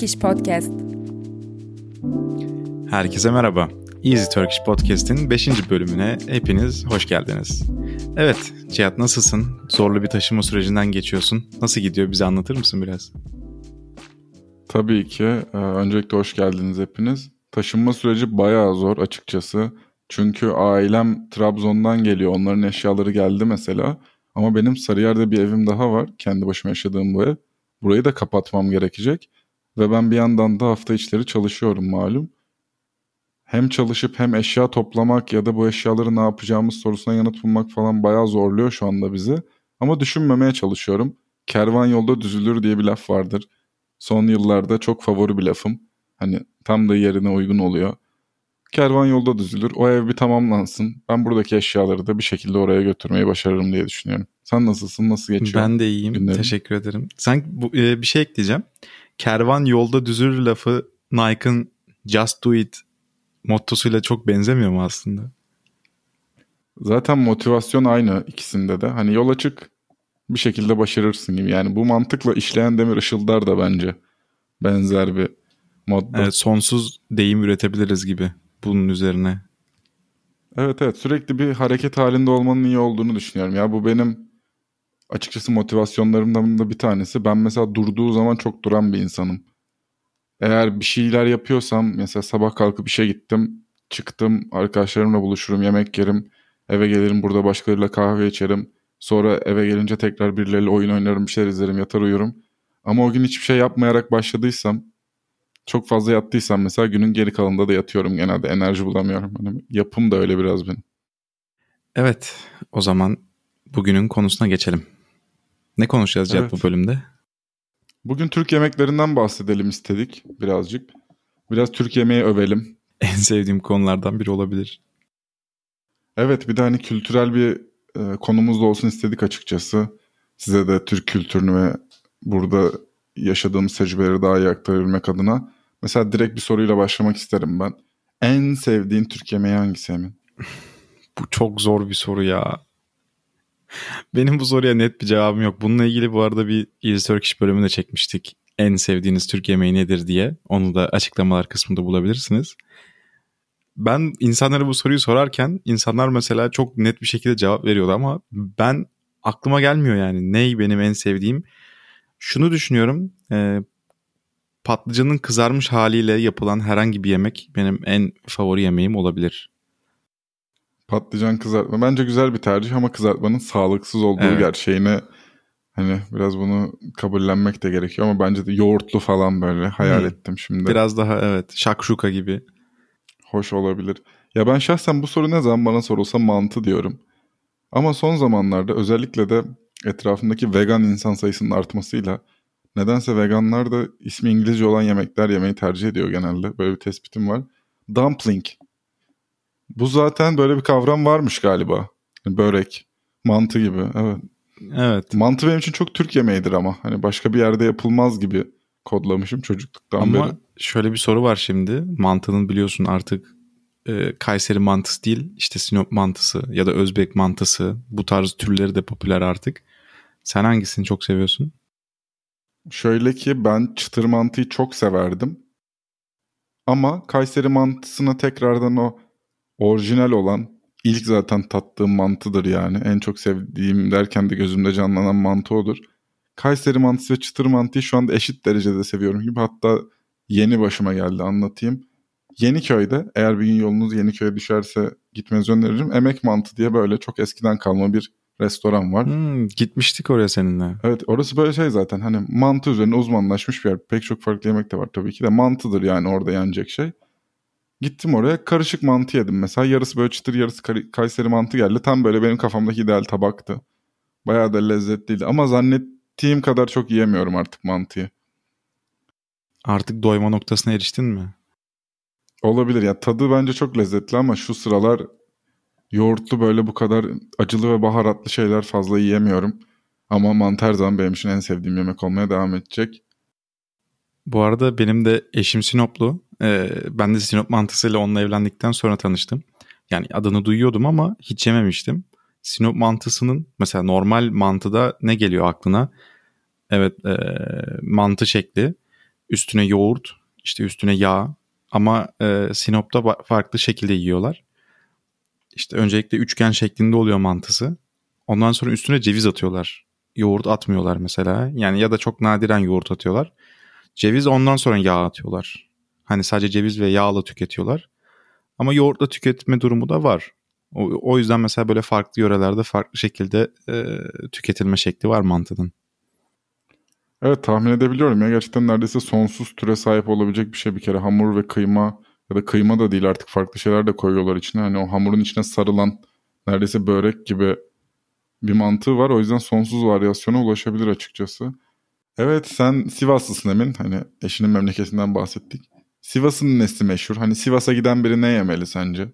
Easy Turkish Podcast. Herkese merhaba. Easy Turkish Podcast'in 5. bölümüne hepiniz hoş geldiniz. Evet, Cihat nasılsın? Zorlu bir taşıma sürecinden geçiyorsun. Nasıl gidiyor? Bize anlatır mısın biraz? Tabii ki. Ee, öncelikle hoş geldiniz hepiniz. Taşınma süreci bayağı zor açıkçası. Çünkü ailem Trabzon'dan geliyor. Onların eşyaları geldi mesela. Ama benim Sarıyer'de bir evim daha var. Kendi başıma yaşadığım bu ev. Burayı da kapatmam gerekecek. Ve ben bir yandan da hafta içleri çalışıyorum malum. Hem çalışıp hem eşya toplamak ya da bu eşyaları ne yapacağımız sorusuna yanıt bulmak falan bayağı zorluyor şu anda bizi. Ama düşünmemeye çalışıyorum. Kervan yolda düzülür diye bir laf vardır. Son yıllarda çok favori bir lafım. Hani tam da yerine uygun oluyor. Kervan yolda düzülür. O ev bir tamamlansın. Ben buradaki eşyaları da bir şekilde oraya götürmeyi başarırım diye düşünüyorum. Sen nasılsın? Nasıl geçiyor? Ben de iyiyim. Günlerim? Teşekkür ederim. Sen bu, e, bir şey ekleyeceğim. Kervan yolda düzülür lafı Nike'ın Just Do It mottosuyla çok benzemiyor mu aslında? Zaten motivasyon aynı ikisinde de. Hani yol açık bir şekilde başarırsın gibi. Yani bu mantıkla işleyen demir ışıldar da bence benzer bir modda. Evet sonsuz deyim üretebiliriz gibi bunun üzerine. Evet evet sürekli bir hareket halinde olmanın iyi olduğunu düşünüyorum. Ya bu benim açıkçası motivasyonlarımdan da bir tanesi. Ben mesela durduğu zaman çok duran bir insanım. Eğer bir şeyler yapıyorsam mesela sabah kalkıp işe gittim, çıktım, arkadaşlarımla buluşurum, yemek yerim, eve gelirim burada başkalarıyla kahve içerim. Sonra eve gelince tekrar birileriyle oyun oynarım, bir şeyler izlerim, yatar uyurum. Ama o gün hiçbir şey yapmayarak başladıysam, çok fazla yattıysam mesela günün geri kalanında da yatıyorum genelde. Enerji bulamıyorum. Hani yapım da öyle biraz benim. Evet, o zaman bugünün konusuna geçelim. Ne konuşacağız evet. bu bölümde? Bugün Türk yemeklerinden bahsedelim istedik birazcık. Biraz Türk yemeği övelim. En sevdiğim konulardan biri olabilir. Evet bir de hani kültürel bir e, konumuz da olsun istedik açıkçası. Size de Türk kültürünü ve burada yaşadığımız tecrübeleri daha iyi aktarabilmek adına. Mesela direkt bir soruyla başlamak isterim ben. En sevdiğin Türk yemeği hangisi Emin? bu çok zor bir soru ya. Benim bu soruya net bir cevabım yok. Bununla ilgili bu arada bir Easy Turkish bölümünde çekmiştik. En sevdiğiniz Türk yemeği nedir diye. Onu da açıklamalar kısmında bulabilirsiniz. Ben insanlara bu soruyu sorarken insanlar mesela çok net bir şekilde cevap veriyordu ama ben aklıma gelmiyor yani. Ney benim en sevdiğim? Şunu düşünüyorum. E, patlıcanın kızarmış haliyle yapılan herhangi bir yemek benim en favori yemeğim olabilir. Patlıcan kızartma. Bence güzel bir tercih ama kızartmanın sağlıksız olduğu evet. gerçeğine hani biraz bunu kabullenmek de gerekiyor ama bence de yoğurtlu falan böyle hayal hmm. ettim şimdi. Biraz daha evet şakşuka gibi. Hoş olabilir. Ya ben şahsen bu soru ne zaman bana sorulsa mantı diyorum. Ama son zamanlarda özellikle de etrafındaki vegan insan sayısının artmasıyla nedense veganlar da ismi İngilizce olan yemekler yemeyi tercih ediyor genelde. Böyle bir tespitim var. Dumpling bu zaten böyle bir kavram varmış galiba. Börek, mantı gibi. Evet. Evet. Mantı benim için çok Türk yemeğidir ama. Hani başka bir yerde yapılmaz gibi kodlamışım çocukluktan ama beri. Ama şöyle bir soru var şimdi. Mantının biliyorsun artık e, Kayseri mantısı değil işte Sinop mantısı ya da Özbek mantısı bu tarz türleri de popüler artık. Sen hangisini çok seviyorsun? Şöyle ki ben çıtır mantıyı çok severdim. Ama Kayseri mantısına tekrardan o orijinal olan ilk zaten tattığım mantıdır yani. En çok sevdiğim derken de gözümde canlanan mantı odur. Kayseri mantısı ve çıtır mantıyı şu anda eşit derecede seviyorum gibi. Hatta yeni başıma geldi anlatayım. Yeniköy'de eğer bir gün yolunuz Yeniköy'e düşerse gitmenizi öneririm. Emek Mantı diye böyle çok eskiden kalma bir restoran var. Hmm, gitmiştik oraya seninle. Evet orası böyle şey zaten hani mantı üzerine uzmanlaşmış bir yer. Pek çok farklı yemek de var tabii ki de mantıdır yani orada yenecek şey. Gittim oraya karışık mantı yedim mesela. Yarısı böyle çıtır yarısı Kayseri mantı geldi. Tam böyle benim kafamdaki ideal tabaktı. Bayağı da lezzetliydi ama zannettiğim kadar çok yiyemiyorum artık mantıyı. Artık doyma noktasına eriştin mi? Olabilir ya tadı bence çok lezzetli ama şu sıralar yoğurtlu böyle bu kadar acılı ve baharatlı şeyler fazla yiyemiyorum. Ama mantı her zaman benim için en sevdiğim yemek olmaya devam edecek. Bu arada benim de eşim Sinoplu. Ee, ben de Sinop mantısıyla onunla evlendikten sonra tanıştım. Yani adını duyuyordum ama hiç yememiştim. Sinop mantısının mesela normal mantıda ne geliyor aklına? Evet e, mantı şekli. Üstüne yoğurt, işte üstüne yağ ama e, Sinop'ta farklı şekilde yiyorlar. İşte öncelikle üçgen şeklinde oluyor mantısı. Ondan sonra üstüne ceviz atıyorlar. Yoğurt atmıyorlar mesela. Yani ya da çok nadiren yoğurt atıyorlar. Ceviz ondan sonra yağ atıyorlar. Hani sadece ceviz ve yağla tüketiyorlar. Ama yoğurtla tüketme durumu da var. O, o yüzden mesela böyle farklı yörelerde farklı şekilde e, tüketilme şekli var mantının. Evet tahmin edebiliyorum ya gerçekten neredeyse sonsuz türe sahip olabilecek bir şey bir kere hamur ve kıyma ya da kıyma da değil artık farklı şeyler de koyuyorlar içine. Hani o hamurun içine sarılan neredeyse börek gibi bir mantığı var. O yüzden sonsuz varyasyona ulaşabilir açıkçası. Evet sen Sivaslısın Emin. Hani eşinin memleketinden bahsettik. Sivas'ın nesi meşhur? Hani Sivas'a giden biri ne yemeli sence?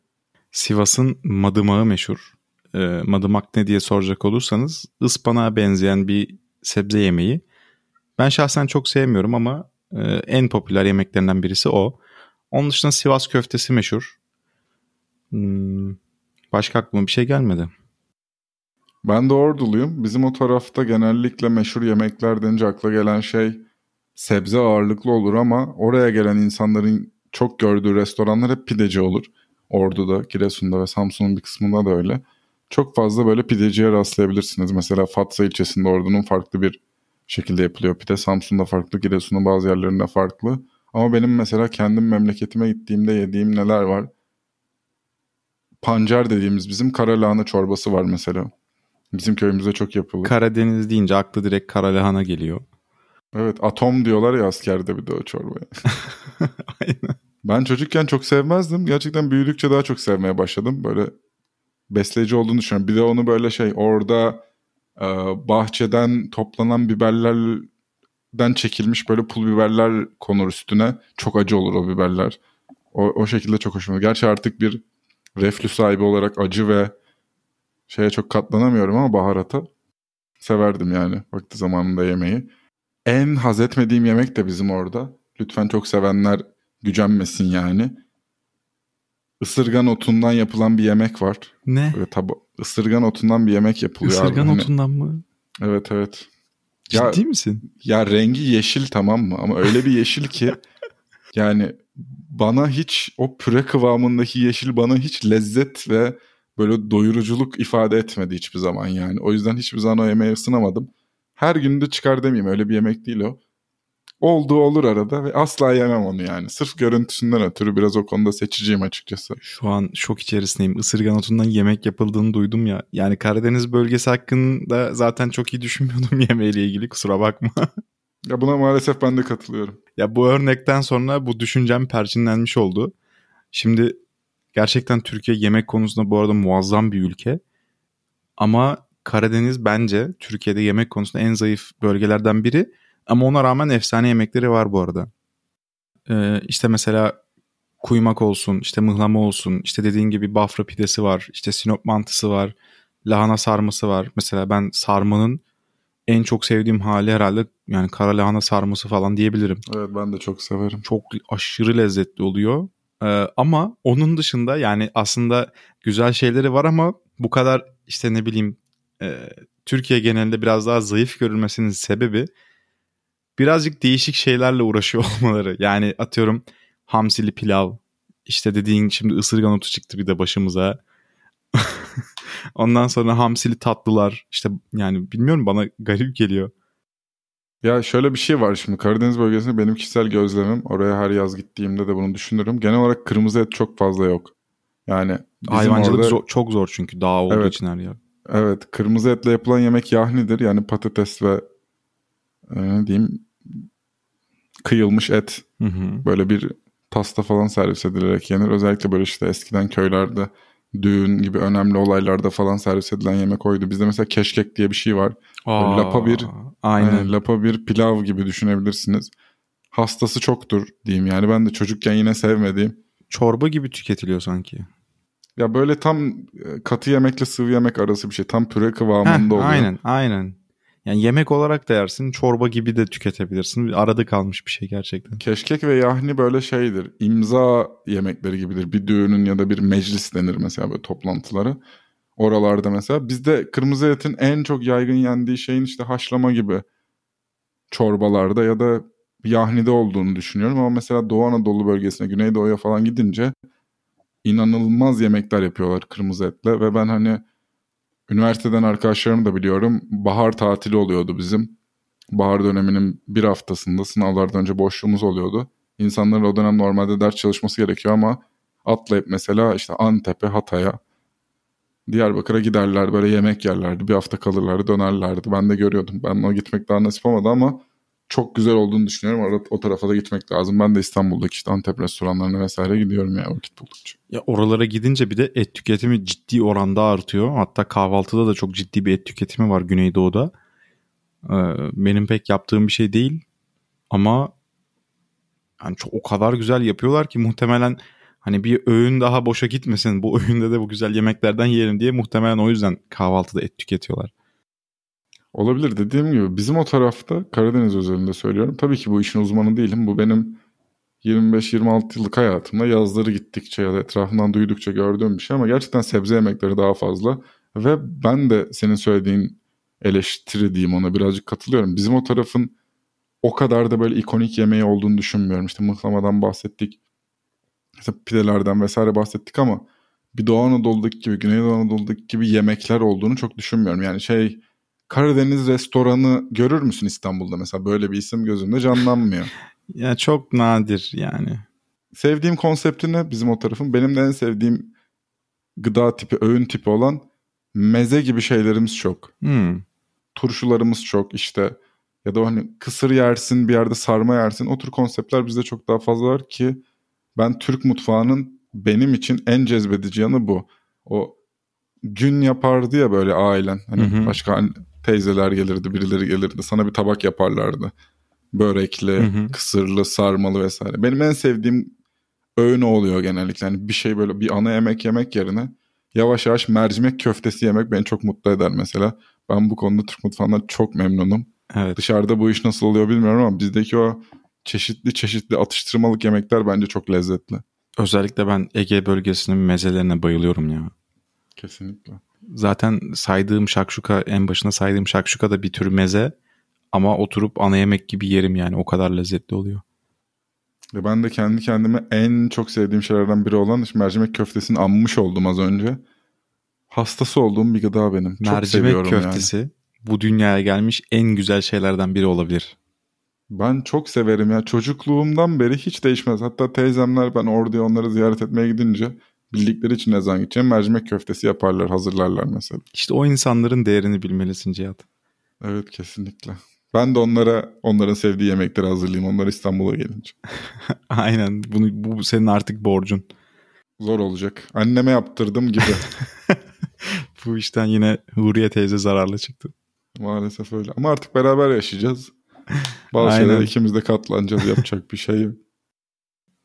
Sivas'ın madımağı meşhur. E, madımak ne diye soracak olursanız ıspanağa benzeyen bir sebze yemeği. Ben şahsen çok sevmiyorum ama e, en popüler yemeklerinden birisi o. Onun dışında Sivas köftesi meşhur. Hmm, başka aklıma bir şey gelmedi. Ben de Orduluyum. Bizim o tarafta genellikle meşhur yemekler denince akla gelen şey sebze ağırlıklı olur ama oraya gelen insanların çok gördüğü restoranlar hep pideci olur. Ordu'da, Giresun'da ve Samsun'un bir kısmında da öyle. Çok fazla böyle pideciye rastlayabilirsiniz. Mesela Fatsa ilçesinde Ordu'nun farklı bir şekilde yapılıyor pide. Samsun'da farklı, Giresun'un bazı yerlerinde farklı. Ama benim mesela kendim memleketime gittiğimde yediğim neler var? Pancar dediğimiz bizim kara lahana çorbası var mesela. Bizim köyümüzde çok yapılır. Karadeniz deyince aklı direkt kara lahana geliyor. Evet atom diyorlar ya askerde bir de o çorbaya. Aynen. Ben çocukken çok sevmezdim. Gerçekten büyüdükçe daha çok sevmeye başladım. Böyle besleyici olduğunu düşünüyorum. Bir de onu böyle şey orada e, bahçeden toplanan biberlerden çekilmiş böyle pul biberler konur üstüne. Çok acı olur o biberler. O, o şekilde çok hoşuma. Gerçi artık bir reflü sahibi olarak acı ve şeye çok katlanamıyorum ama baharata severdim yani vakti zamanında yemeği. En haz etmediğim yemek de bizim orada. Lütfen çok sevenler gücenmesin yani. Isırgan otundan yapılan bir yemek var. Ne? Böyle tab ısırgan otundan bir yemek yapılıyor. Isırgan abi. otundan hani... mı? Evet evet. Ciddi ya, misin? Ya rengi yeşil tamam mı? Ama öyle bir yeşil ki yani bana hiç o püre kıvamındaki yeşil bana hiç lezzet ve böyle doyuruculuk ifade etmedi hiçbir zaman yani. O yüzden hiçbir zaman o yemeği ısınamadım. Her gün de çıkar demeyeyim öyle bir yemek değil o. Olduğu olur arada ve asla yemem onu yani. Sırf görüntüsünden ötürü biraz o konuda seçiciyim açıkçası. Şu an şok içerisindeyim. Isırgan otundan yemek yapıldığını duydum ya. Yani Karadeniz bölgesi hakkında zaten çok iyi düşünmüyordum yemeğiyle ilgili kusura bakma. ya buna maalesef ben de katılıyorum. Ya bu örnekten sonra bu düşüncem perçinlenmiş oldu. Şimdi gerçekten Türkiye yemek konusunda bu arada muazzam bir ülke. Ama Karadeniz bence Türkiye'de yemek konusunda en zayıf bölgelerden biri. Ama ona rağmen efsane yemekleri var bu arada. Ee, işte mesela kuymak olsun, işte mıhlama olsun, işte dediğin gibi bafra pidesi var, işte sinop mantısı var, lahana sarması var. Mesela ben sarmanın en çok sevdiğim hali herhalde yani kara lahana sarması falan diyebilirim. Evet ben de çok severim. Çok aşırı lezzetli oluyor. Ee, ama onun dışında yani aslında güzel şeyleri var ama bu kadar işte ne bileyim e, Türkiye genelinde biraz daha zayıf görülmesinin sebebi birazcık değişik şeylerle uğraşıyor olmaları. Yani atıyorum hamsili pilav, işte dediğin şimdi ısırgan otu çıktı bir de başımıza. Ondan sonra hamsili tatlılar işte yani bilmiyorum bana garip geliyor. Ya şöyle bir şey var şimdi Karadeniz bölgesinde benim kişisel gözlemim oraya her yaz gittiğimde de bunu düşünürüm. Genel olarak kırmızı et çok fazla yok. Yani hayvancılık orada... zor, çok zor çünkü dağ olduğu evet, için her yer. Evet kırmızı etle yapılan yemek yahnidir. Yani patates ve e, ne diyeyim kıyılmış et hı hı. böyle bir pasta falan servis edilerek yenir. Özellikle böyle işte eskiden köylerde düğün gibi önemli olaylarda falan servis edilen yemek oydu. Bizde mesela keşkek diye bir şey var. Aa, lapa bir aynen. Lapa bir pilav gibi düşünebilirsiniz. Hastası çoktur diyeyim yani. Ben de çocukken yine sevmediğim. Çorba gibi tüketiliyor sanki. Ya böyle tam e, katı yemekle sıvı yemek arası bir şey. Tam püre kıvamında Heh, oluyor. Aynen aynen. Yani yemek olarak da yersin, çorba gibi de tüketebilirsin. Arada kalmış bir şey gerçekten. Keşkek ve yahni böyle şeydir. İmza yemekleri gibidir. Bir düğünün ya da bir meclis denir mesela böyle toplantıları. Oralarda mesela. Bizde kırmızı etin en çok yaygın yendiği şeyin işte haşlama gibi çorbalarda ya da Yahni'de olduğunu düşünüyorum ama mesela Doğu Anadolu bölgesine, Güneydoğu'ya falan gidince inanılmaz yemekler yapıyorlar kırmızı etle ve ben hani üniversiteden arkadaşlarım da biliyorum bahar tatili oluyordu bizim. Bahar döneminin bir haftasında sınavlardan önce boşluğumuz oluyordu. İnsanların o dönem normalde ders çalışması gerekiyor ama atlayıp mesela işte Antep'e, Hatay'a, Diyarbakır'a giderler böyle yemek yerlerdi. Bir hafta kalırlardı dönerlerdi. Ben de görüyordum. Ben o gitmek daha nasip olmadı ama çok güzel olduğunu düşünüyorum. Orada, o tarafa da gitmek lazım. Ben de İstanbul'daki işte Antep restoranlarına vesaire gidiyorum ya vakit buldukça. Ya oralara gidince bir de et tüketimi ciddi oranda artıyor. Hatta kahvaltıda da çok ciddi bir et tüketimi var Güneydoğu'da. Ee, benim pek yaptığım bir şey değil. Ama yani çok, o kadar güzel yapıyorlar ki muhtemelen hani bir öğün daha boşa gitmesin. Bu öğünde de bu güzel yemeklerden yiyelim diye muhtemelen o yüzden kahvaltıda et tüketiyorlar. Olabilir dediğim gibi bizim o tarafta Karadeniz özelinde söylüyorum. Tabii ki bu işin uzmanı değilim. Bu benim 25-26 yıllık hayatımda yazları gittikçe ya da etrafından duydukça gördüğüm bir şey ama gerçekten sebze yemekleri daha fazla. Ve ben de senin söylediğin eleştiri ona birazcık katılıyorum. Bizim o tarafın o kadar da böyle ikonik yemeği olduğunu düşünmüyorum. İşte mıhlamadan bahsettik. İşte pidelerden vesaire bahsettik ama bir Doğu Anadolu'daki gibi, Güneydoğu Anadolu'daki gibi yemekler olduğunu çok düşünmüyorum. Yani şey Karadeniz restoranı görür müsün İstanbul'da mesela böyle bir isim gözümde canlanmıyor. ya çok nadir yani. Sevdiğim konseptini bizim o tarafın benim de en sevdiğim gıda tipi, öğün tipi olan meze gibi şeylerimiz çok. Hmm. Turşularımız çok işte ya da hani kısır yersin bir yerde sarma yersin o tür konseptler bizde çok daha fazla var ki ben Türk mutfağının benim için en cezbedici yanı bu. O gün yapardı ya böyle ailen. Hani hı hı. başka teyzeler gelirdi, birileri gelirdi. Sana bir tabak yaparlardı. Börekli, hı hı. kısırlı, sarmalı vesaire. Benim en sevdiğim öğün oluyor genellikle. Yani bir şey böyle bir ana yemek yemek yerine yavaş yavaş mercimek köftesi yemek beni çok mutlu eder mesela. Ben bu konuda Türk mutfağından çok memnunum. Evet. Dışarıda bu iş nasıl oluyor bilmiyorum ama bizdeki o çeşitli çeşitli atıştırmalık yemekler bence çok lezzetli. Özellikle ben Ege bölgesinin mezelerine bayılıyorum ya. Kesinlikle. Zaten saydığım şakşuka en başına saydığım şakşuka da bir tür meze ama oturup ana yemek gibi yerim yani o kadar lezzetli oluyor. Ve ben de kendi kendime en çok sevdiğim şeylerden biri olan işte mercimek köftesini anmış oldum az önce. Hastası olduğum bir gıda benim. Mercimek çok seviyorum köftesi yani. bu dünyaya gelmiş en güzel şeylerden biri olabilir. Ben çok severim ya. Çocukluğumdan beri hiç değişmez. Hatta teyzemler ben orada onları ziyaret etmeye gidince bildikleri için ne zaman gideceğim mercimek köftesi yaparlar, hazırlarlar mesela. İşte o insanların değerini bilmelisin Cihat. Evet kesinlikle. Ben de onlara onların sevdiği yemekleri hazırlayayım. Onlar İstanbul'a gelince. Aynen. Bunu, bu senin artık borcun. Zor olacak. Anneme yaptırdım gibi. bu işten yine Huriye teyze zararlı çıktı. Maalesef öyle. Ama artık beraber yaşayacağız. Bazı Aynen. şeyler ikimiz de katlanacağız. Yapacak bir şey.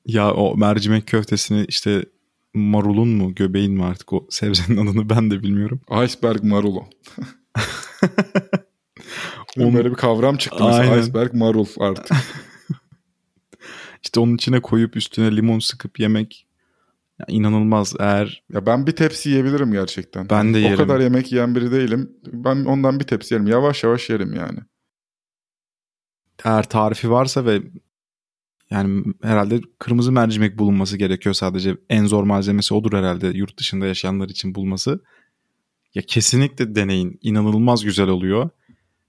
Ya o mercimek köftesini işte marulun mu göbeğin mi artık o sebzenin adını ben de bilmiyorum. Iceberg marulu. Onun... Böyle bir kavram çıktı mesela Aynen. iceberg marul artık. İşte onun içine koyup üstüne limon sıkıp yemek ya inanılmaz eğer. Ya ben bir tepsi yiyebilirim gerçekten. Ben de yerim. O kadar yemek yiyen biri değilim. Ben ondan bir tepsi yerim. Yavaş yavaş yerim yani. Eğer tarifi varsa ve yani herhalde kırmızı mercimek bulunması gerekiyor sadece. En zor malzemesi odur herhalde yurt dışında yaşayanlar için bulması. Ya kesinlikle deneyin. İnanılmaz güzel oluyor.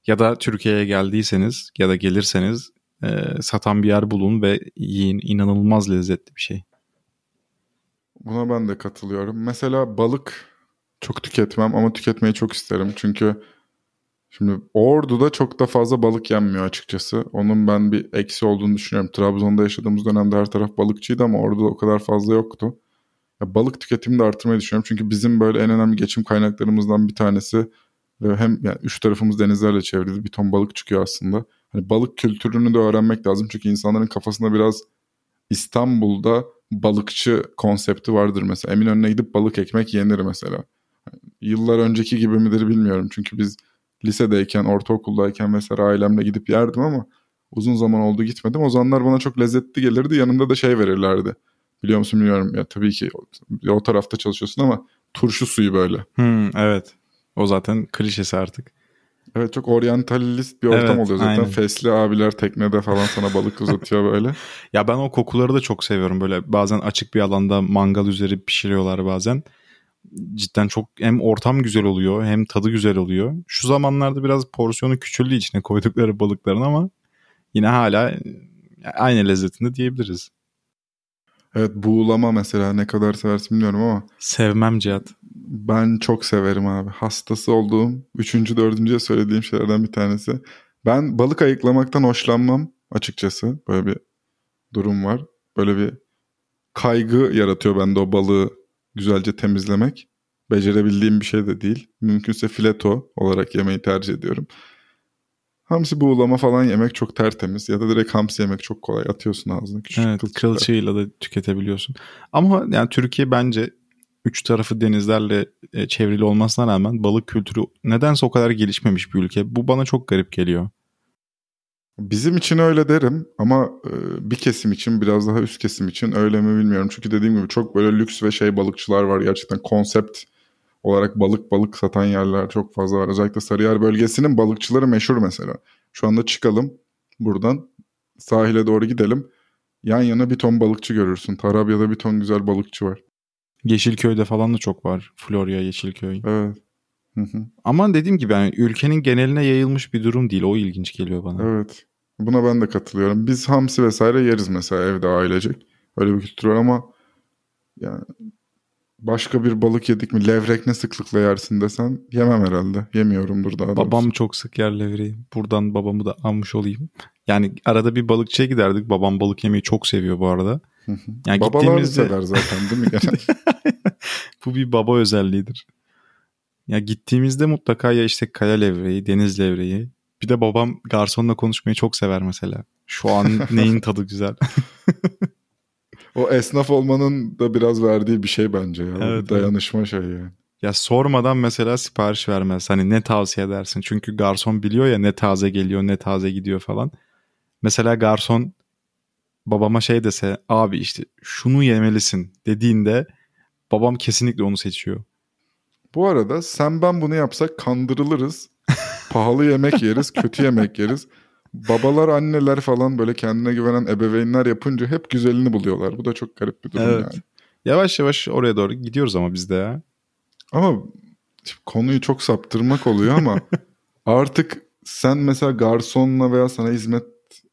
Ya da Türkiye'ye geldiyseniz ya da gelirseniz e, satan bir yer bulun ve yiyin. İnanılmaz lezzetli bir şey. Buna ben de katılıyorum. Mesela balık çok tüketmem ama tüketmeyi çok isterim. Çünkü Şimdi Ordu'da çok da fazla balık yenmiyor açıkçası. Onun ben bir eksi olduğunu düşünüyorum. Trabzon'da yaşadığımız dönemde her taraf balıkçıydı ama Ordu'da o kadar fazla yoktu. Ya balık tüketimini de arttırmayı düşünüyorum. Çünkü bizim böyle en önemli geçim kaynaklarımızdan bir tanesi ve hem yani üç tarafımız denizlerle çevrili bir ton balık çıkıyor aslında. Hani balık kültürünü de öğrenmek lazım. Çünkü insanların kafasında biraz İstanbul'da balıkçı konsepti vardır mesela. Eminönü'ne gidip balık ekmek yenir mesela. Yıllar önceki gibi midir bilmiyorum. Çünkü biz lisedeyken, ortaokuldayken mesela ailemle gidip yerdim ama uzun zaman oldu gitmedim. O zamanlar bana çok lezzetli gelirdi. Yanında da şey verirlerdi. Biliyor musun bilmiyorum. Ya tabii ki o tarafta çalışıyorsun ama turşu suyu böyle. Hmm, evet. O zaten klişesi artık. Evet çok oryantalist bir ortam Evet, oluyor zaten. aynen. Fesli abiler teknede falan sana balık uzatıyor böyle. Ya ben o kokuları da çok seviyorum. Böyle bazen açık bir alanda mangal üzeri pişiriyorlar bazen. Cidden çok hem ortam güzel oluyor hem tadı güzel oluyor. Şu zamanlarda biraz porsiyonu küçüldü içine koydukları balıkların ama yine hala e, aynı lezzetinde diyebiliriz. Evet buğulama mesela ne kadar seversin bilmiyorum ama Sevmem Cihat. ben çok severim abi. Hastası olduğum, üçüncü, dördüncüye söylediğim şeylerden bir tanesi. Ben balık ayıklamaktan hoşlanmam açıkçası. Böyle bir durum var. Böyle bir kaygı yaratıyor bende o balığı güzelce temizlemek. Becerebildiğim bir şey de değil. Mümkünse fileto olarak yemeyi tercih ediyorum. Hamsi buğulama falan yemek çok tertemiz. Ya da direkt hamsi yemek çok kolay. Atıyorsun ağzına küçük Evet kılçıklar. kılçığıyla da tüketebiliyorsun. Ama yani Türkiye bence üç tarafı denizlerle e, çevrili olmasına rağmen balık kültürü nedense o kadar gelişmemiş bir ülke. Bu bana çok garip geliyor. Bizim için öyle derim ama e, bir kesim için biraz daha üst kesim için öyle mi bilmiyorum. Çünkü dediğim gibi çok böyle lüks ve şey balıkçılar var gerçekten konsept olarak balık balık satan yerler çok fazla var. Özellikle Sarıyer bölgesinin balıkçıları meşhur mesela. Şu anda çıkalım buradan sahile doğru gidelim. Yan yana bir ton balıkçı görürsün. Tarabya'da bir ton güzel balıkçı var. Yeşilköy'de falan da çok var. Florya, Yeşilköy. Evet. Hı hı. Ama dediğim gibi yani ülkenin geneline yayılmış bir durum değil. O ilginç geliyor bana. Evet. Buna ben de katılıyorum. Biz hamsi vesaire yeriz mesela evde ailecek. Öyle bir kültür var ama yani başka bir balık yedik mi levrek ne sıklıkla yersin desen yemem herhalde. Yemiyorumdur daha doğrusu. Babam çok sık yer levreği. Buradan babamı da almış olayım. Yani arada bir balıkçıya giderdik. Babam balık yemeyi çok seviyor bu arada. Yani Babalar gittiğimizde sever zaten değil mi? Bu bir baba özelliğidir. Ya gittiğimizde mutlaka ya işte kaya levreği, deniz levreği. Bir de babam garsonla konuşmayı çok sever mesela. Şu an neyin tadı güzel. o esnaf olmanın da biraz verdiği bir şey bence ya. Evet, dayanışma şeyi yani. Ya sormadan mesela sipariş vermez. Hani ne tavsiye edersin? Çünkü garson biliyor ya ne taze geliyor ne taze gidiyor falan. Mesela garson babama şey dese abi işte şunu yemelisin dediğinde babam kesinlikle onu seçiyor. Bu arada sen ben bunu yapsak kandırılırız. Pahalı yemek yeriz, kötü yemek yeriz. Babalar, anneler falan böyle kendine güvenen ebeveynler yapınca hep güzelini buluyorlar. Bu da çok garip bir durum Evet. yani. Yavaş yavaş oraya doğru gidiyoruz ama biz de ya. Ama konuyu çok saptırmak oluyor ama artık sen mesela garsonla veya sana hizmet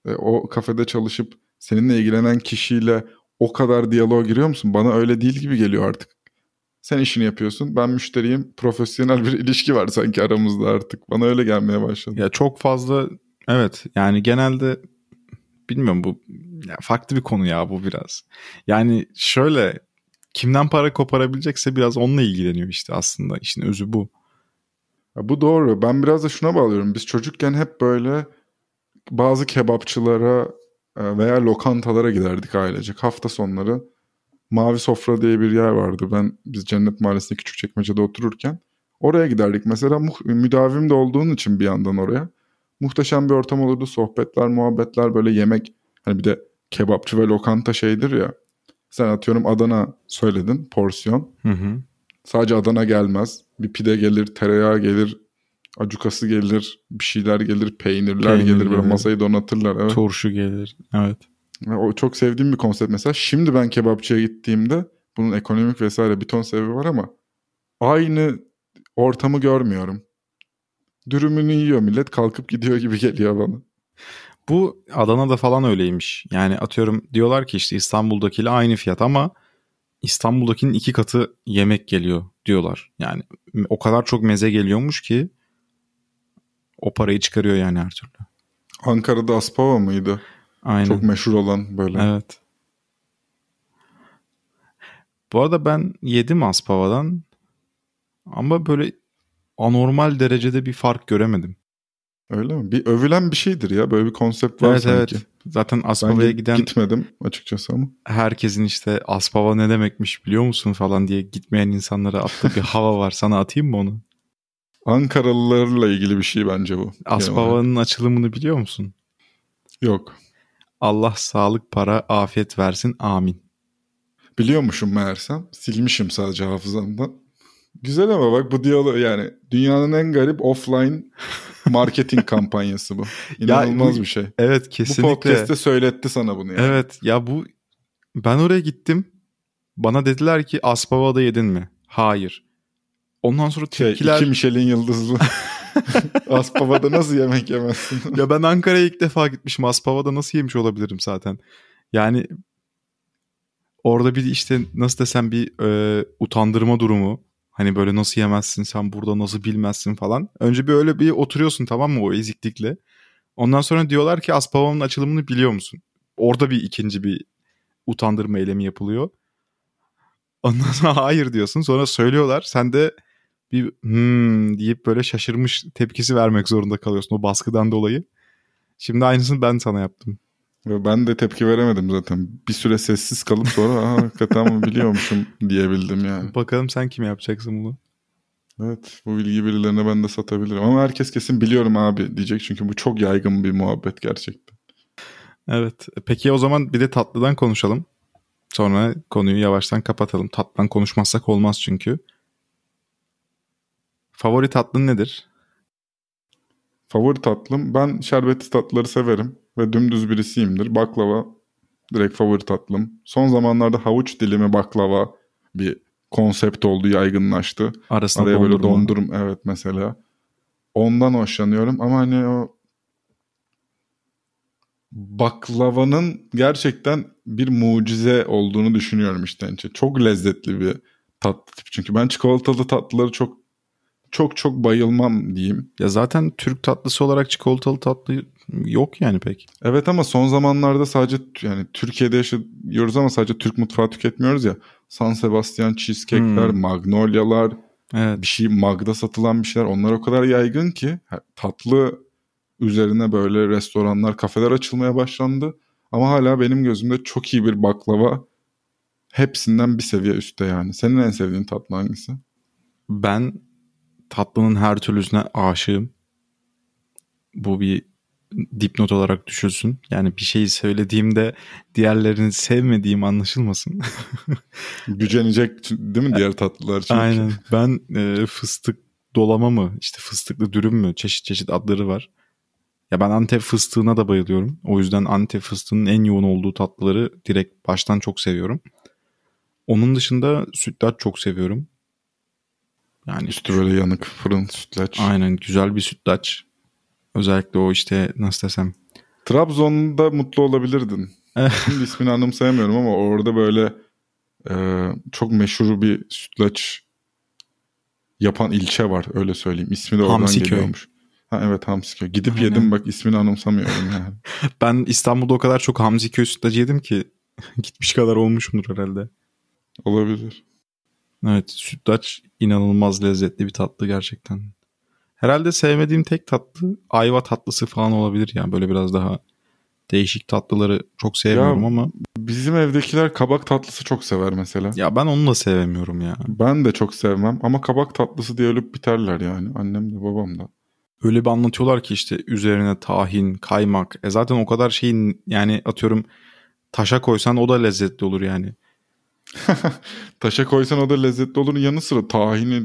e, o kafede çalışıp seninle ilgilenen kişiyle o kadar diyaloğa giriyor musun? Bana öyle değil gibi geliyor artık. Sen işini yapıyorsun. Ben müşteriyim. Profesyonel bir ilişki var sanki aramızda artık. Bana öyle gelmeye başladı. Ya çok fazla evet yani genelde bilmiyorum bu ya farklı bir konu ya bu biraz. Yani şöyle kimden para koparabilecekse biraz onunla ilgileniyor işte aslında işin özü bu. Ya bu doğru. Ben biraz da şuna bağlıyorum. Biz çocukken hep böyle bazı kebapçılara e, veya lokantalara giderdik ailecek. Hafta sonları Mavi Sofra diye bir yer vardı. Ben biz Cennet Mahallesi'nde Küçükçekmece'de otururken oraya giderdik. Mesela müdavim de olduğun için bir yandan oraya. Muhteşem bir ortam olurdu. Sohbetler, muhabbetler, böyle yemek. Hani bir de kebapçı ve lokanta şeydir ya. Sen atıyorum Adana söyledin porsiyon. Hı hı. Sadece Adana gelmez. Bir pide gelir, tereyağı gelir, acukası gelir, bir şeyler gelir, peynirler Peynir gelir. Böyle masayı donatırlar. Evet. Turşu gelir. Evet. O çok sevdiğim bir konsept mesela. Şimdi ben kebapçıya gittiğimde bunun ekonomik vesaire bir ton sebebi var ama aynı ortamı görmüyorum. Dürümünü yiyor millet kalkıp gidiyor gibi geliyor bana. Bu Adana'da falan öyleymiş. Yani atıyorum diyorlar ki işte İstanbul'dakiyle aynı fiyat ama İstanbul'dakinin iki katı yemek geliyor diyorlar. Yani o kadar çok meze geliyormuş ki o parayı çıkarıyor yani her türlü. Ankara'da Aspava mıydı? Aynen. Çok meşhur olan böyle. Evet. Bu arada ben yedim Aspava'dan ama böyle anormal derecede bir fark göremedim. Öyle mi? Bir övülen bir şeydir ya. Böyle bir konsept var evet sanki. evet. Zaten Aspava'ya gi- giden gitmedim açıkçası ama. herkesin işte Aspava ne demekmiş biliyor musun falan diye gitmeyen insanlara attığı bir hava var. Sana atayım mı onu? Ankaralılarla ilgili bir şey bence bu. Aspava'nın açılımını biliyor musun? Yok. Allah sağlık, para, afiyet versin. Amin. Biliyormuşum meğersem. Silmişim sadece hafızamdan. Güzel ama bak bu diyalog yani dünyanın en garip offline marketing kampanyası bu. İnanılmaz bu- bir şey. Evet Bu kesinlikle. podcast'te söyletti sana bunu yani. Evet ya bu ben oraya gittim. Bana dediler ki Aspava'da yedin mi? Hayır. Ondan sonra Şey, tepkiler iki Michelin yıldızlı. Aspava'da nasıl yemek yemezsin? ya ben Ankara'ya ilk defa gitmişim. Aspava'da nasıl yemiş olabilirim zaten? Yani orada bir işte nasıl desem bir e, utandırma durumu. Hani böyle nasıl yemezsin sen burada nasıl bilmezsin falan. Önce bir öyle bir oturuyorsun tamam mı o eziklikle. Ondan sonra diyorlar ki Aspava'nın açılımını biliyor musun? Orada bir ikinci bir utandırma eylemi yapılıyor. Ondan sonra hayır diyorsun. Sonra söylüyorlar. Sen de bir hmm deyip böyle şaşırmış tepkisi vermek zorunda kalıyorsun o baskıdan dolayı. Şimdi aynısını ben sana yaptım. Ben de tepki veremedim zaten. Bir süre sessiz kalıp sonra Aa, hakikaten biliyormuşum diyebildim yani. Bakalım sen kime yapacaksın bunu? Evet bu bilgi birilerine ben de satabilirim. Ama herkes kesin biliyorum abi diyecek. Çünkü bu çok yaygın bir muhabbet gerçekten. Evet. Peki o zaman bir de tatlıdan konuşalım. Sonra konuyu yavaştan kapatalım. Tatlıdan konuşmazsak olmaz çünkü. Favori tatlın nedir? Favori tatlım ben şerbetli tatlıları severim. Ve dümdüz birisiyimdir. Baklava direkt favori tatlım. Son zamanlarda havuç dilimi baklava bir konsept oldu yaygınlaştı. Arasında Araya böyle dondurma. dondurum evet mesela. Ondan hoşlanıyorum ama hani o baklavanın gerçekten bir mucize olduğunu düşünüyorum işte. Çok lezzetli bir tatlı tip. Çünkü ben çikolatalı tatlıları çok çok çok bayılmam diyeyim. Ya zaten Türk tatlısı olarak çikolatalı tatlı yok yani pek. Evet ama son zamanlarda sadece yani Türkiye'de yaşıyoruz ama sadece Türk mutfağı tüketmiyoruz ya. San Sebastian cheesecake'ler, Hmm. magnolyalar, Evet. bir şey Mag'da satılan bir şeyler onlar o kadar yaygın ki tatlı üzerine böyle restoranlar, kafeler açılmaya başlandı. Ama hala benim gözümde çok iyi bir baklava hepsinden bir seviye üstte yani. Senin en sevdiğin tatlı hangisi? Ben tatlının her türlüsüne aşığım. Bu bir dipnot olarak düşülsün. Yani bir şeyi söylediğimde diğerlerini sevmediğim anlaşılmasın. Gücenecek değil mi diğer tatlılar çünkü? Aynen. Ben e, fıstık dolama mı işte fıstıklı dürüm mü çeşit çeşit adları var. Ya ben Antep fıstığına da bayılıyorum. O yüzden Antep fıstığının en yoğun olduğu tatlıları direkt baştan çok seviyorum. Onun dışında sütlaç çok seviyorum. Yani Üstü böyle yanık fırın sütlaç. aynen güzel bir sütlaç. Özellikle o işte nasıl desem. Trabzon'da mutlu olabilirdin. Eh. Şimdi ismini anımsayamıyorum ama orada böyle e, çok meşhur bir sütlaç yapan ilçe var öyle söyleyeyim. İsmi de oradan Hamsiköy. geliyormuş. Ha evet Hamsiköy. Gidip Aynen. yedim bak ismini anımsamıyorum yani. Ben İstanbul'da o kadar çok Hamziköy sütlacı yedim ki gitmiş kadar olmuşumdur herhalde. Olabilir. Evet sütlaç inanılmaz lezzetli bir tatlı gerçekten. Herhalde sevmediğim tek tatlı ayva tatlısı falan olabilir yani böyle biraz daha değişik tatlıları çok sevmiyorum Ya- ama Bizim evdekiler kabak tatlısı çok sever mesela. ya ben onu da sevemiyorum ya. Ben de çok sevmem ama kabak tatlısı diye ölüp biterler yani. Annem de babam da. Öyle bir anlatıyorlar ki işte üzerine tahin, kaymak. E zaten o kadar şeyin yani atıyorum taşa koysan o da lezzetli olur yani. Taşa koysan o da lezzetli olur. Yanı sıra tahini,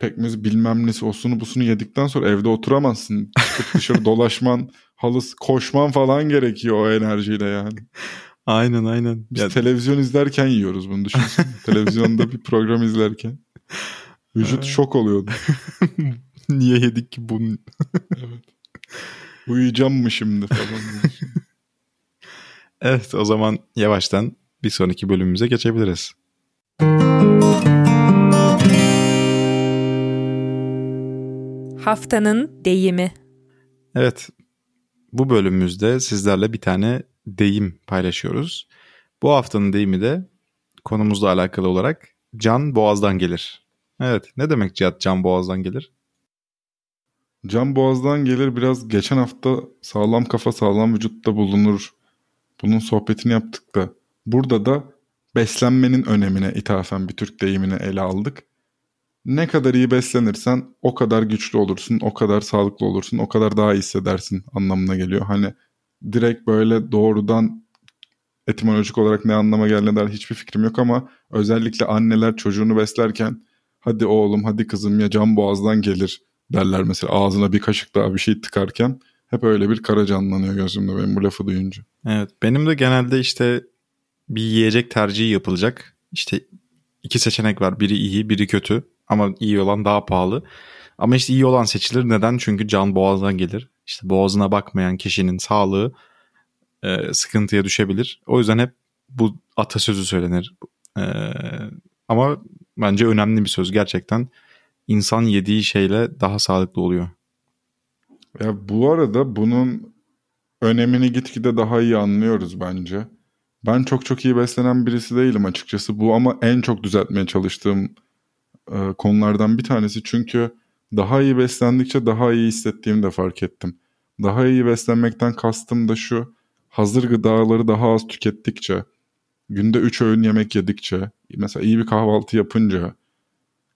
pekmez bilmem nesi osunu busunu yedikten sonra evde oturamazsın. Çıkıp dışarı dolaşman, halı koşman falan gerekiyor o enerjiyle yani. Aynen aynen. Biz Ya- televizyon izlerken yiyoruz bunu düşünsene. Televizyonda bir program izlerken. Vücut şok oluyordu. Niye yedik ki bunu? Evet. Uyuyacağım mı şimdi falan. Evet o zaman yavaştan bir sonraki bölümümüze geçebiliriz. Haftanın deyimi. Evet bu bölümümüzde sizlerle bir tane deyim paylaşıyoruz. Bu haftanın deyimi de konumuzla alakalı olarak can boğazdan gelir. Evet ne demek Cihat can boğazdan gelir? Can boğazdan gelir biraz geçen hafta sağlam kafa sağlam vücutta bulunur. Bunun sohbetini yaptık da burada da beslenmenin önemine ithafen bir Türk deyimini ele aldık. Ne kadar iyi beslenirsen o kadar güçlü olursun, o kadar sağlıklı olursun, o kadar daha iyi hissedersin anlamına geliyor. Hani direkt böyle doğrudan etimolojik olarak ne anlama geldiğine dair hiçbir fikrim yok ama özellikle anneler çocuğunu beslerken hadi oğlum hadi kızım ya can boğazdan gelir derler mesela ağzına bir kaşık daha bir şey tıkarken hep öyle bir kara canlanıyor gözümde benim bu lafı duyunca. Evet benim de genelde işte bir yiyecek tercihi yapılacak. İşte iki seçenek var. Biri iyi, biri kötü. Ama iyi olan daha pahalı. Ama işte iyi olan seçilir. Neden? Çünkü can boğazdan gelir. İşte boğazına bakmayan kişinin sağlığı e, sıkıntıya düşebilir. O yüzden hep bu atasözü söylenir. E, ama bence önemli bir söz gerçekten. İnsan yediği şeyle daha sağlıklı oluyor. Ya bu arada bunun önemini gitgide daha iyi anlıyoruz bence. Ben çok çok iyi beslenen birisi değilim açıkçası. Bu ama en çok düzeltmeye çalıştığım e, konulardan bir tanesi. Çünkü daha iyi beslendikçe daha iyi hissettiğimi de fark ettim. Daha iyi beslenmekten kastım da şu. Hazır gıdaları daha az tükettikçe, günde 3 öğün yemek yedikçe, mesela iyi bir kahvaltı yapınca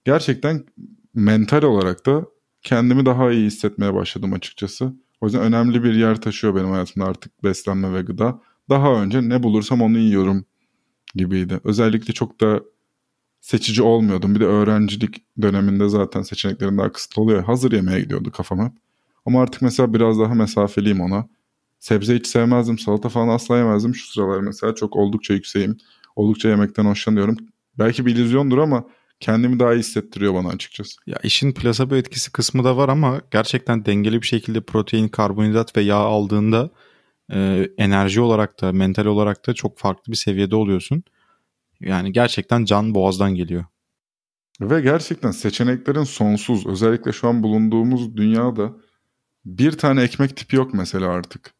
gerçekten mental olarak da kendimi daha iyi hissetmeye başladım açıkçası. O yüzden önemli bir yer taşıyor benim hayatımda artık beslenme ve gıda. Daha önce ne bulursam onu yiyorum gibiydi. Özellikle çok da seçici olmuyordum. Bir de öğrencilik döneminde zaten seçeneklerin daha kısıtlı oluyor. Hazır yemeğe gidiyordu kafam hep. Ama artık mesela biraz daha mesafeliyim ona. Sebze hiç sevmezdim. Salata falan asla yemezdim. Şu sıralar mesela çok oldukça yükseğim. Oldukça yemekten hoşlanıyorum. Belki bir illüzyondur ama kendimi daha iyi hissettiriyor bana açıkçası. Ya işin plasebo etkisi kısmı da var ama gerçekten dengeli bir şekilde protein, karbonhidrat ve yağ aldığında e, enerji olarak da mental olarak da çok farklı bir seviyede oluyorsun. Yani gerçekten can boğazdan geliyor. Ve gerçekten seçeneklerin sonsuz. Özellikle şu an bulunduğumuz dünyada bir tane ekmek tipi yok mesela artık.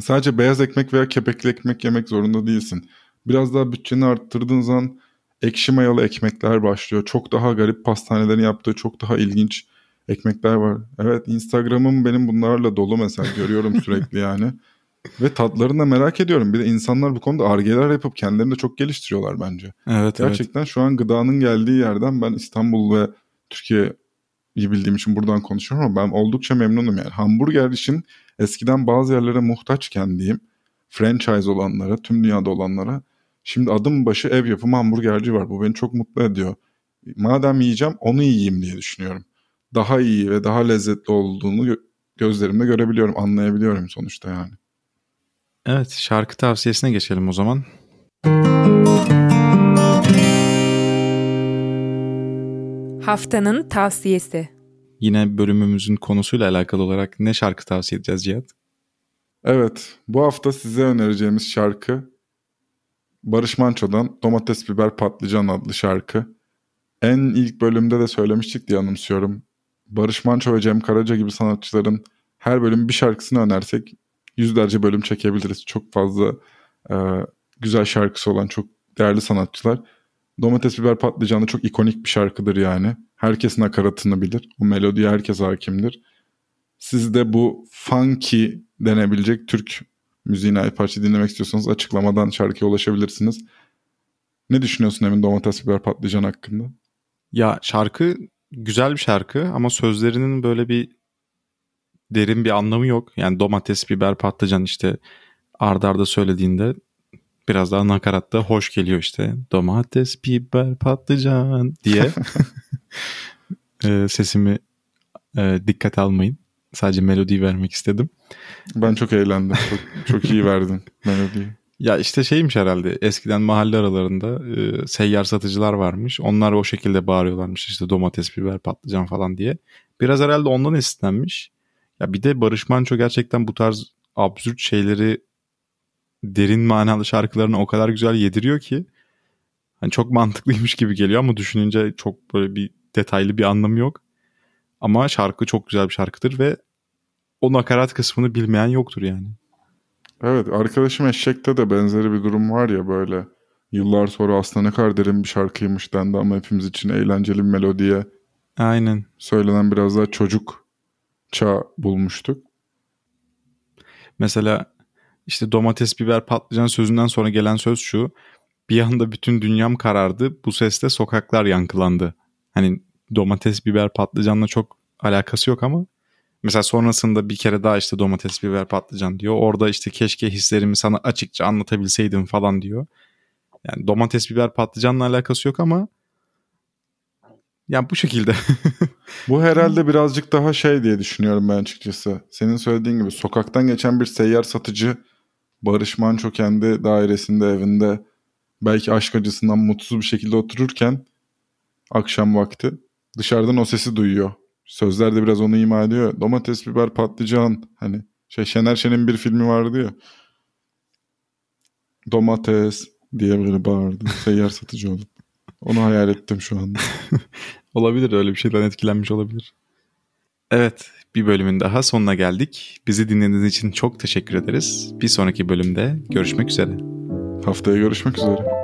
Sadece beyaz ekmek veya kepekli ekmek yemek zorunda değilsin. Biraz daha bütçeni arttırdığın zaman ekşi mayalı ekmekler başlıyor. Çok daha garip pastanelerin yaptığı çok daha ilginç ekmekler var. Evet Instagram'ım benim bunlarla dolu mesela görüyorum sürekli yani. Ve tatlarını da merak ediyorum. Bir de insanlar bu konuda argeler yapıp kendilerini de çok geliştiriyorlar bence. Evet Gerçekten evet. şu an gıdanın geldiği yerden ben İstanbul ve Türkiye'yi bildiğim için buradan konuşuyorum ama ben oldukça memnunum yani. Hamburger için eskiden bazı yerlere muhtaçken diyeyim franchise olanlara, tüm dünyada olanlara şimdi adım başı ev yapımı hamburgerci var. Bu beni çok mutlu ediyor. Madem yiyeceğim onu yiyeyim diye düşünüyorum. Daha iyi ve daha lezzetli olduğunu gözlerimle görebiliyorum, anlayabiliyorum sonuçta yani. Evet şarkı tavsiyesine geçelim o zaman. Haftanın tavsiyesi. Yine bölümümüzün konusuyla alakalı olarak ne şarkı tavsiye edeceğiz Cihat? Evet bu hafta size önereceğimiz şarkı Barış Manço'dan Domates Biber Patlıcan adlı şarkı. En ilk bölümde de söylemiştik diye anımsıyorum. Barış Manço ve Cem Karaca gibi sanatçıların her bölüm bir şarkısını önersek yüzlerce bölüm çekebiliriz. Çok fazla e, güzel şarkısı olan çok değerli sanatçılar. Domates biber patlıcanı çok ikonik bir şarkıdır yani. Herkesin nakaratını bilir. O melodiye herkes hakimdir. Siz de bu funky denebilecek Türk müziğine ait parça dinlemek istiyorsanız açıklamadan şarkıya ulaşabilirsiniz. Ne düşünüyorsun Emin domates biber patlıcan hakkında? Ya şarkı güzel bir şarkı ama sözlerinin böyle bir derin bir anlamı yok. Yani domates, biber, patlıcan işte ardarda arda söylediğinde biraz daha nakaratta hoş geliyor işte. Domates, biber, patlıcan diye e, sesimi e, dikkat almayın. Sadece melodiyi vermek istedim. Ben çok eğlendim. Çok, çok iyi verdin melodiyi. Ya işte şeymiş herhalde eskiden mahalle aralarında e, seyyar satıcılar varmış. Onlar o şekilde bağırıyorlarmış işte domates, biber, patlıcan falan diye. Biraz herhalde ondan esinlenmiş. Ya bir de Barış Manço gerçekten bu tarz absürt şeyleri derin manalı şarkılarını o kadar güzel yediriyor ki hani çok mantıklıymış gibi geliyor ama düşününce çok böyle bir detaylı bir anlamı yok. Ama şarkı çok güzel bir şarkıdır ve o nakarat kısmını bilmeyen yoktur yani. Evet arkadaşım Eşek'te de benzeri bir durum var ya böyle yıllar sonra aslında ne kadar derin bir şarkıymış dendi ama hepimiz için eğlenceli bir melodiye Aynen. söylenen biraz daha çocuk çağ bulmuştuk. Mesela işte domates, biber, patlıcan sözünden sonra gelen söz şu. Bir anda bütün dünyam karardı. Bu seste sokaklar yankılandı. Hani domates, biber, patlıcanla çok alakası yok ama mesela sonrasında bir kere daha işte domates, biber, patlıcan diyor. Orada işte keşke hislerimi sana açıkça anlatabilseydim falan diyor. Yani domates, biber, patlıcanla alakası yok ama Yani bu şekilde. Bu herhalde birazcık daha şey diye düşünüyorum ben açıkçası. Senin söylediğin gibi sokaktan geçen bir seyyar satıcı Barış Manço kendi dairesinde evinde belki aşk acısından mutsuz bir şekilde otururken akşam vakti dışarıdan o sesi duyuyor. Sözler de biraz onu ima ediyor. Domates, biber, patlıcan hani şey Şener Şen'in bir filmi vardı ya. Domates diye biri bağırdı. Seyyar satıcı olup. Onu hayal ettim şu anda. olabilir öyle bir şeyden etkilenmiş olabilir. Evet bir bölümün daha sonuna geldik. Bizi dinlediğiniz için çok teşekkür ederiz. Bir sonraki bölümde görüşmek üzere. Haftaya görüşmek üzere.